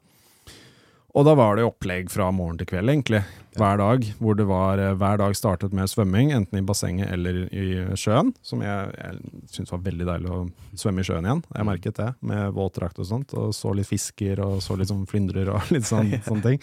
Og da var det opplegg fra morgen til kveld, egentlig. Hver dag. Hvor det var eh, hver dag startet med svømming, enten i bassenget eller i sjøen. Som jeg, jeg syntes var veldig deilig å svømme i sjøen igjen. Jeg merket det, med våtdrakt og sånt. Og så litt fisker, og så litt sånn flyndrer og litt sånn, sånne ting.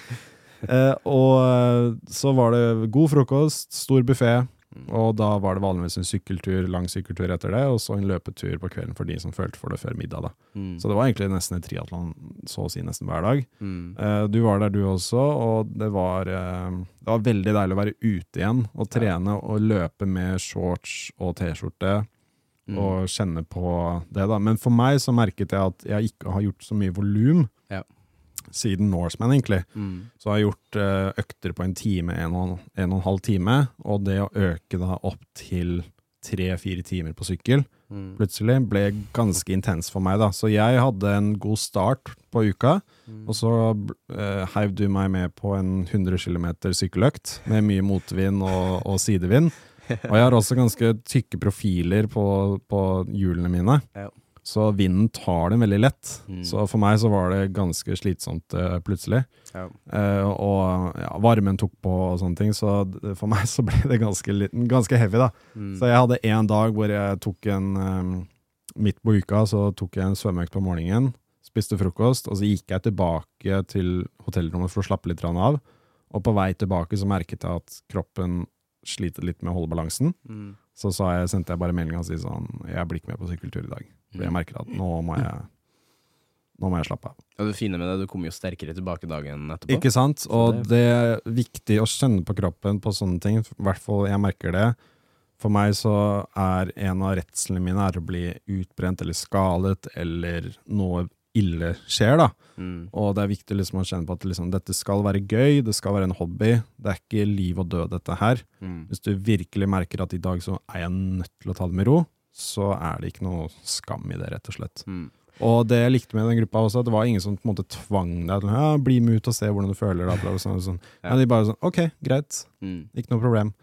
Eh, og eh, så var det god frokost, stor buffé, og da var det vanligvis en sykkeltur, lang sykkeltur etter det, og så en løpetur på kvelden for de som følte for det før middag. da. Mm. Så det var egentlig nesten et triatlon så å si nesten hver dag. Mm. Eh, du var der du også, og det var, eh, det var veldig deilig å være ute igjen og trene og løpe med shorts og T-skjorte Mm. og kjenne på det. da. Men for meg så merket jeg at jeg ikke har gjort så mye volum Ja. Siden Norseman, egentlig. Mm. Så jeg har gjort eh, økter på en time, en og, en og en halv time, og det å øke da opp til tre-fire timer på sykkel, Mm. plutselig ble ganske intens for meg da. Så jeg hadde en god start på uka, Mm. og så uh, heiv du meg med på en 100 km sykkeløkt med mye motvind og, og sidevind. Og jeg har også ganske tykke profiler på, på hjulene mine. Ja. Så vinden tar dem veldig lett. Mm. Så for meg så var det ganske slitsomt uh, plutselig. Ja. Uh, og ja, varmen tok på og sånne ting, så for meg så ble det ganske, li- ganske heavy, da. Mm. Så jeg hadde en dag hvor jeg tok en um, Midt på uka så tok jeg en svømmeøkt på morgenen, spiste frokost, og så gikk jeg tilbake til hotellrommet for å slappe litt av. Og på vei tilbake så merket jeg at kroppen sliter litt med å holde balansen. Mm. Så sa jeg, sendte jeg bare melding og sa sånn Jeg blir ikke med på sykkeltur i dag. For jeg merker at nå må jeg Nå må jeg slappe av. Og det fine med det, du kommer jo sterkere tilbake dagen etterpå. Ikke sant? Og det- det er viktig å kjenne på kroppen på sånne ting. I hvert fall jeg merker det. For meg så er en av redslene mine er å bli utbrent eller skadet, eller noe ille skjer, da. Mm. Og det er viktig liksom å kjenne på at liksom, dette skal være gøy, det skal være en hobby. Det er ikke liv og død, dette her. Mm. Hvis du virkelig merker at i dag så er jeg nødt til å ta det med ro, så er det ikke noe skam i det, rett og slett. Mm. Og det jeg likte med den gruppa også, at det var ingen som på en måte tvang deg til ja, bli med ut og se hvordan du føler deg. Og sånn, og sånn. Ja. Men de bare sånn ok, greit, Mm. ikke noe problem.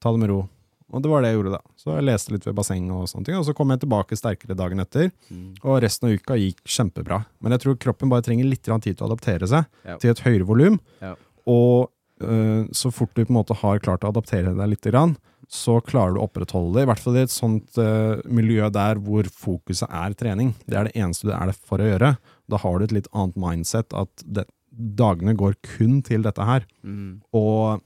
Ta det med ro. Og det var det jeg gjorde da. Så jeg leste litt ved bassenget og sånne ting, og så kom jeg tilbake sterkere dagen etter. Mm. Og resten av uka gikk kjempebra. Men jeg tror kroppen bare trenger litt tid til å adaptere seg Ja. til et høyere volum. Ja. Og øh, så fort du på en måte har klart å adaptere deg litt, grann, så klarer du å opprettholde det. I hvert fall i et sånt uh, miljø der hvor fokuset er trening. Det er det eneste du er der for å gjøre. Da har du et litt annet mindset at det, dagene går kun til dette her. Mm. Og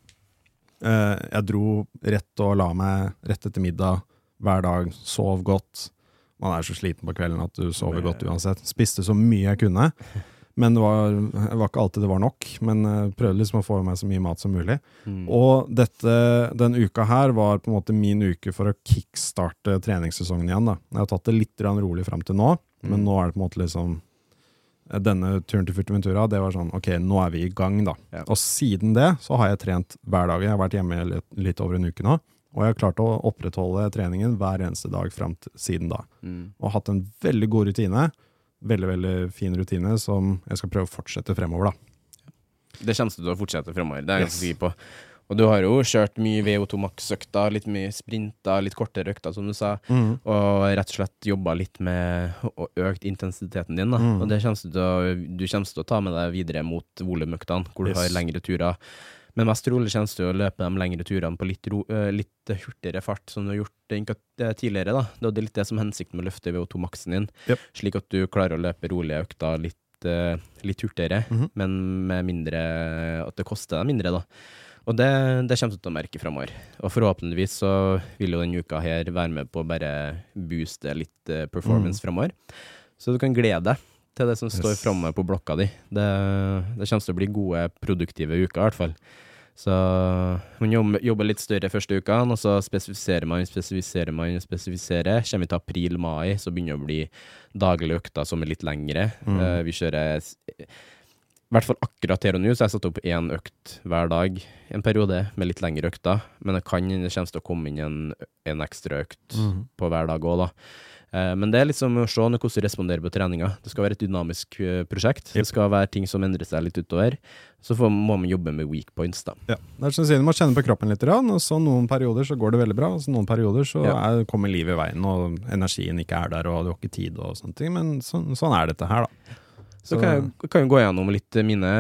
uh, jeg dro rett og la meg rett etter middag hver dag, sov godt. Man er så sliten på kvelden at du sover godt uansett. Spiste så mye jeg kunne. Men det var, det var ikke alltid det var nok. Men eh, prøvde liksom å få i meg så mye mat som mulig. Mm. Og dette, den uka her var på en måte min uke for å kickstarte treningssesongen igjen. da. Jeg har tatt det litt rolig fram til nå, men Mm. nå er det på en måte liksom eh, Denne turen til Furteventura, det var sånn ok, nå er vi i gang, da. Ja. Og siden det så har jeg trent hver dag. Jeg har vært hjemme litt, litt over en uke nå. Og jeg har klart å opprettholde treningen hver eneste dag fram til siden da. Mm. Og hatt en veldig god rutine. Veldig, veldig fin rutine som jeg skal prøve å fortsette fremover, da. Det kommer du til å fortsette fremover, det er jeg Yes. ganske sikker på. Og du har jo kjørt mye VO2 Max-økter, litt mye sprinter, litt kortere økter, som du sa. Og rett og slett jobba litt med å økt intensiteten din. Da. Mm. Og det kommer du, til å, du kommer til å ta med deg videre mot volumøktene, hvor du Yes. har lengre turer. Men mest trolig kommer du å løpe de lengre turene på litt, ro, litt hurtigere fart, som du har gjort eh, tidligere. Da. Det er litt det som er hensikten med å løfte VO2-maksen din, Yep. slik at du klarer å løpe rolige økter litt, litt hurtigere, Mhm. men med mindre At det koster deg mindre, da. Og det, det kommer du til å merke framover. Og forhåpentligvis så vil jo denne uka her være med på å bare booste litt performance performance framover. Så du kan glede deg til det som står Yes. framme på blokka di. Det, det kommer til å bli gode, produktive uker, i hvert fall. Så man jobber, litt større første ukene, og så spesifiserer man, spesifiserer man, spesifiserer. Kommer vi til april-mai, så begynner det å bli daglige økter som er litt lengre. Mm. Uh, vi kjører i hvert fall akkurat her og nå, så jeg satt opp én økt hver dag en periode, med litt lengre økter. Men det kan det kommer til å komme inn en, en ekstra økt mm. på hver dag òg, da. Eh, Men det er liksom å se hvordan du responderer på treninga. Det skal være et dynamisk prosjekt. prosjekt. Det skal være ting som endrer seg litt utover. Så får, må man jobbe med weak points, da. Ja, det er som du sier, Du må kjenne på kroppen litt, og så noen perioder så går det veldig bra, og så noen perioder så Ja. er, kommer livet i veien, og energien ikke er der, og du har ikke tid og sånne ting. Men så, sånn er dette her, da. Så kan jeg, kan jeg gå gjennom litt mine,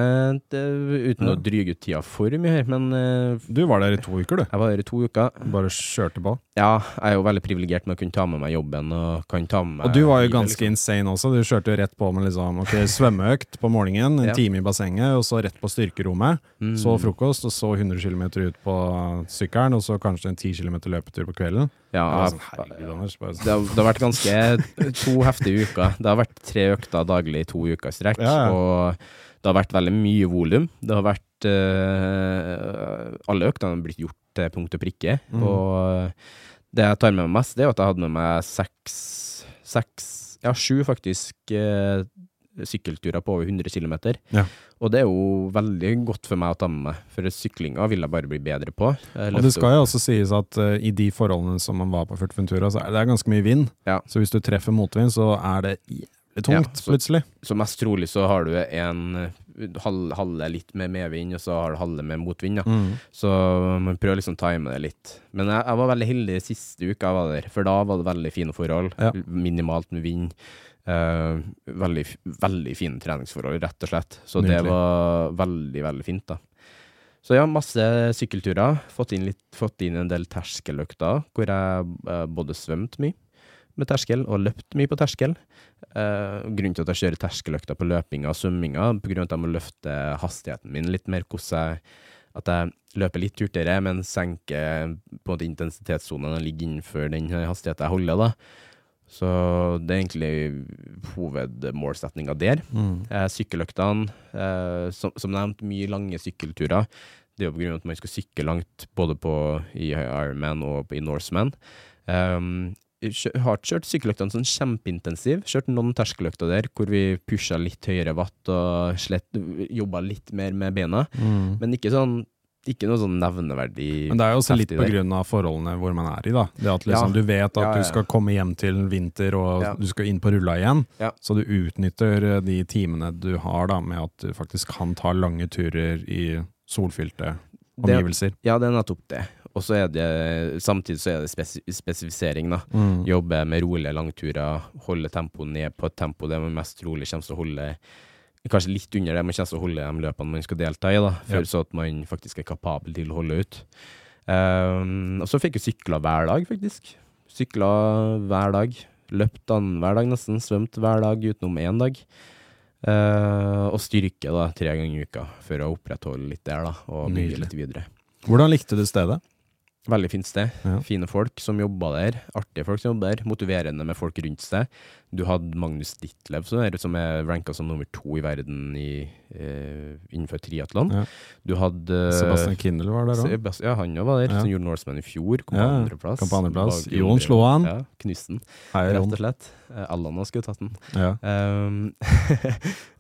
uten Ja. å dryge ut tida for mye her. Men eh, Du var der i to uker, du. jeg var der i to uker. Bare kjørte på. Ja, jeg er jo veldig privilegert med å kunne ta med meg jobben, og kan ta med meg Og du var jo ganske liksom. insane også. Du kjørte jo rett på med liksom, ok, svømmeøkt på morgenen, en Ja. time i bassenget, og så rett på styrkerommet. Mm. Så frokost, og så 100 km ut på sykkelen, og så kanskje en 10 km løpetur på kvelden. Ja, sånn, herregud, Anders. Det har, det har vært ganske to heftige uker. Det har vært tre økter daglig i to uker i strekk, Ja, ja. og det har vært veldig mye volum. Det har vært uh, Alle øktene har blitt gjort til punkt og prikke, Mm. og det jeg tar med meg mest, det er at jeg hadde med meg seks, seks ja, sju faktisk Uh, sykkelturer på over 100 km. Ja. Og det er jo veldig godt for meg å ta med meg, for syklinga vil jeg bare bli bedre på. Og det skal jo også sies at uh, i de forholdene som man var på Furtventura, så er det ganske mye vind. Ja. Så hvis du treffer motvind, så er det tungt Ja, så- plutselig. Så mest trolig så har du en eh, halv, halve litt med medvind, og så har du halve med motvind. Mm. Så man prøver liksom å time det litt. Men jeg, jeg var veldig heldig siste uka jeg var der, for da var det veldig fine forhold. Ja. Minimalt med vind. Eh, veldig, veldig fine treningsforhold, rett og slett. Så det var veldig, veldig fint, da. Så ja, masse sykkelturer. Fått inn, litt, fått inn en del terskeløkter, hvor jeg eh, både svømte mye med terskel og løpt mye på terskel. Eh, grunnen til at jeg kjører terskeløkter på løpinga og svømminga, av at jeg må løfte hastigheten min litt mer. Hvordan jeg, at jeg løper litt hurtigere, men senker på en måte intensitetssonen og ligger innenfor den hastigheten jeg holder. da. Så det er egentlig hovedmålsetninga der. Mm. Eh, sykkeløktene, eh, som, som nevnt, mye lange sykkelturer. Det er jo på grunn av at man skal sykle langt både på, i Ironman og på, i Norseman. Um, jeg kjø- kjørt sykkeløktene sånn kjempeintensiv. Kjørt noen terskeløkter der hvor vi pusha litt høyere watt og slett, jobba litt mer med bena. Mm. Men ikke sånn ikke noe sånn nevneverdig Men det er jo også litt pga. på grunn av forholdene hvor man er i, da. Det at liksom Ja. du vet at Ja, ja, du skal komme hjem til vinter, og du skal inn på rulla igjen. Så du utnytter eh, de timene du har da, med at du faktisk kan ta lange turer i solfylte Det- omgivelser. Ja, det er nettopp det. Og så er det samtidig så er det spes spesifisering, da. Mm. Jobbe med rolige langturer, holde tempoet ned på et tempo det man mest trolig kommer til å holde Kanskje litt under det man kommer til å holde de løpene man skal delta i, da, for Ja. så at man faktisk er kapabel til å holde ut. Um, og så fikk jeg sykla hver dag, faktisk. Sykla hver dag. Løpt annenhver dag nesten. Svømt hver dag utenom én dag. Uh, og styrke da, tre ganger i uka for å opprettholde litt der, da, og bygge litt videre. Hvordan likte du stedet? Veldig fint sted. Ja. Fine folk som jobber der. Artige folk som jobber der. Motiverende med folk rundt seg. Du hadde Magnus Ditlev, som er, som ranka som nummer to i verden i, eh, innenfor triatlon. Ja. Du hadde Sebastian Kindel var der òg. Ja, han òg var der, Ja. som gjorde Norseman i fjor. Kom på Ja, andreplass. kom på andreplass. Jon slo han. Ja, Knusten, Hei, rett og slett. Eh, Allan skulle tatt den. Ja. Um,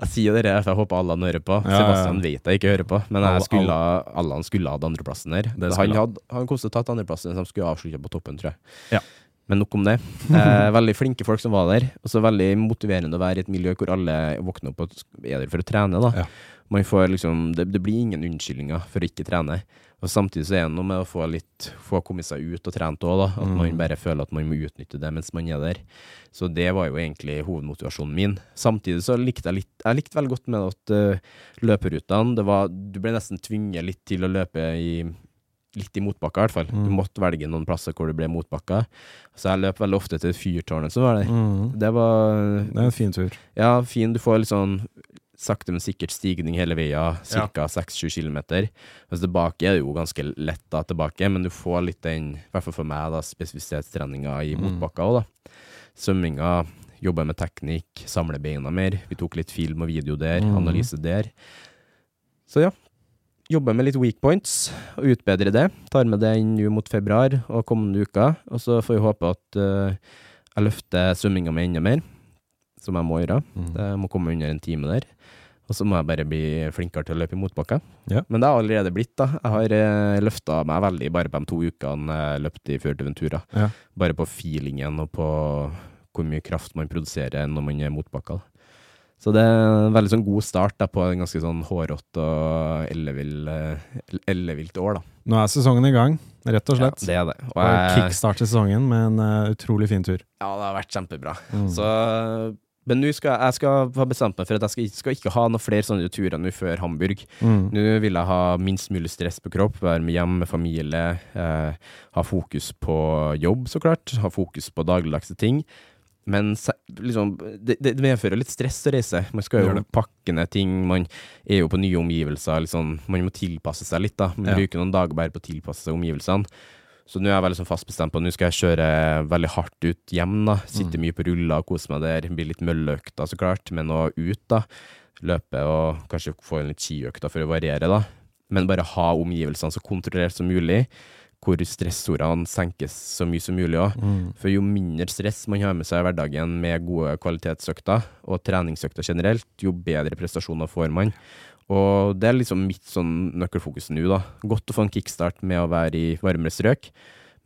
jeg sier det, for jeg håper Allan hører på. Sebastian vet jeg ikke hører på, men skulle, Allan skulle hatt andreplassen der. Han han. hadde han kom tatt andreplassen, så de skulle avslutte på toppen, tror jeg. Ja. Men nok om det. Eh, veldig flinke folk som var der. Og så veldig motiverende å være i et miljø hvor alle våkner opp og er der for å trene. da. Ja. Man får liksom, det, det blir ingen unnskyldninger for å ikke trene. Og Samtidig så er det noe med å få litt, få kommet seg ut og trent òg. At Mm. man bare føler at man må utnytte det mens man er der. Så det var jo egentlig hovedmotivasjonen min. Samtidig så likte jeg litt Jeg likte veldig godt med at uh, løperutene det var, Du ble nesten tvunget litt til å løpe i Litt i motbakka, i hvert fall. Du Mm. måtte velge noen plasser hvor det ble motbakka. Så jeg løp veldig ofte til fyrtårnet som var der. Mm. Det var Det er en fin tur. ja, fin. Du får litt sånn sakte, men sikkert stigning hele veia, ca. 6-7 km. Mens tilbake er det jo ganske lett da tilbake, men du får litt den, i hvert fall for meg, da, spesifisitetstreninga i Mm. motbakka òg, da. Svømminga, jobba med teknikk, samle beina mer. Vi tok litt film og video der, Mm. analyse der. Så ja. Jobber med litt weak points, og utbedrer det. Tar med det inn nå mot februar og kommende uker. Og så får vi håpe at uh, jeg løfter svømminga mi enda mer, som jeg må gjøre. Mm. Jeg må komme under en time der. Og så må jeg bare bli flinkere til å løpe i motbakka. Ja. Men det har allerede blitt, da. Jeg har uh, løfta meg veldig bare på de to ukene jeg løpte i Fuerteventura. Ja. Bare på feelingen og på hvor mye kraft man produserer når man er da. Så det er en veldig sånn god start da, på en ganske sånn hårete og ellevill, eh, ellevilt år, da. Nå er sesongen i gang, rett og slett. Ja, det er det. Og Og Kickstarte sesongen med en uh, utrolig fin tur. ja, det har vært kjempebra. Mm. Så, men nå skal jeg skal ha bestemt meg for at jeg skal, skal ikke ha noen flere sånne turer nå før Hamburg. Mm. Nå vil jeg ha minst mulig stress på kropp, være med hjem med familie, eh, ha fokus på jobb, så klart, ha fokus på dagligdagse ting. Men liksom, det, det medfører litt stress å reise. Man skal jo pakke ned ting, man er jo på nye omgivelser. Liksom, man må tilpasse seg litt, da. Man Ja. bruker noen dager bare på å tilpasse seg omgivelsene. Så nå er jeg veldig sånn fast bestemt på at nå skal jeg kjøre veldig hardt ut hjem. da Sitte Mm. mye på ruller og kose meg der. Bli litt mølleøkter, så klart, men å ut, da. Løpe og kanskje få en litt skiøkter for å variere, da. Men bare ha omgivelsene så kontrollert som mulig. Hvor stressordene senkes så mye som mulig òg. Mm. For jo mindre stress man har med seg i hverdagen med gode kvalitetsøkter, og treningsøkter generelt, jo bedre prestasjoner får man. Og det er liksom mitt sånn nøkkelfokus nå, da. Godt å få en kickstart med å være i varmere strøk,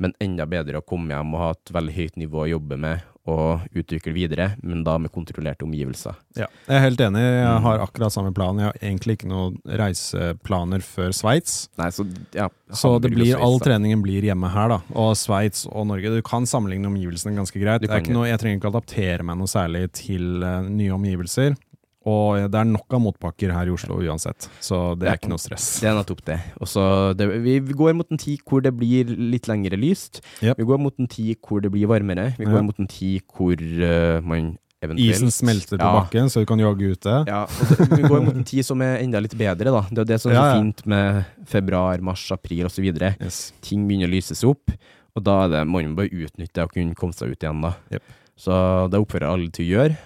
men enda bedre å komme hjem og ha et veldig høyt nivå å jobbe med og utvikle videre, men da med kontrollerte omgivelser. Ja, jeg er helt enig. Jeg har akkurat samme plan. Jeg har egentlig ikke noen reiseplaner før Sveits. Så ja. Så det blir, all treningen blir hjemme her, da. Og Sveits og Norge. Du kan sammenligne omgivelsene ganske greit. Kan noe, jeg trenger ikke adaptere meg noe særlig til uh, nye omgivelser. Og det er nok av motbakker her i Oslo uansett, så det er ikke noe stress. Det er nettopp det. Også det, vi, går mot en tid hvor det blir litt lengre lyst. Yep. Vi går mot en tid hvor det blir varmere. Vi Ja. går mot en tid hvor uh, man eventuelt Isen smelter på Ja. bakken, så du kan jogge ute. Ja, og det, vi går mot en tid som er enda litt bedre, da. Det er det som er så Ja, ja. fint med februar, mars, april osv. Yes. Ting begynner å lyses opp, og da er det, må man bare utnytte det og kunne komme seg ut igjen, da. Yep. Så det oppfordrer jeg alle til å gjøre.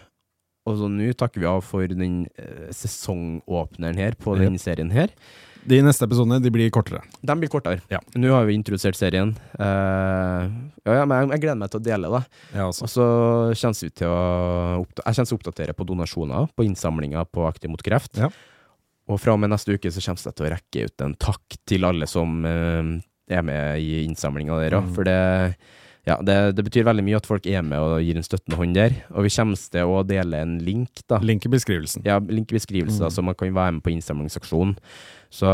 Og så nå takker vi av for den eh, sesongåpneren her på Yep. denne serien her. De neste episodene de blir kortere. De blir kortere. Ja. Nå har vi introdusert serien. Eh, ja, ja, men jeg, jeg gleder meg til å dele, da. Ja, også. Og så kommer vi til å oppda Jeg kommer til å oppdatere på donasjoner, på innsamlinger på Aktiv mot kreft. Ja. Og fra og med neste uke så kommer jeg til å rekke ut en takk til alle som eh, er med i innsamlinga der òg. Mm. For det, ja, det, det betyr veldig mye at folk er med og gir en støttende hånd der. Og vi kommer til å dele en link, da. Link i beskrivelsen. Ja, link i beskrivelsen, Mm. da, så man kan være med på innsamlingsaksjonen. Så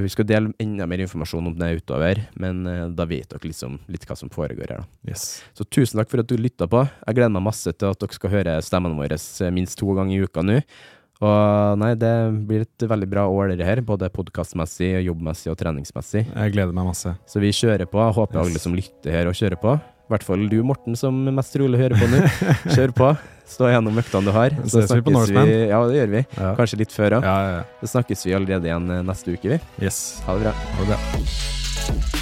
vi skal dele enda mer informasjon om det utover, men eh, da vet dere liksom litt hva som foregår her. da. Yes. Så tusen takk for at du lytta på. Jeg gleder meg masse til at dere skal høre stemmene våre eh, minst to ganger i uka nå. Og nei, det blir et veldig bra år dette her, både podkastmessig, jobbmessig og treningsmessig. Jeg gleder meg masse. Så vi kjører på. Jeg håper Yes. alle som lytter her og kjører på. I hvert fall du, Morten, som mest trolig hører på nå. Kjør på. Stå gjennom øktene du har. Så Ses vi på Norseman. Ja, det gjør vi. Ja. Kanskje litt før òg. Ja, ja, ja. Så snakkes vi allerede igjen eh, neste uke, vi. Yes. Ha det bra. Ha det bra.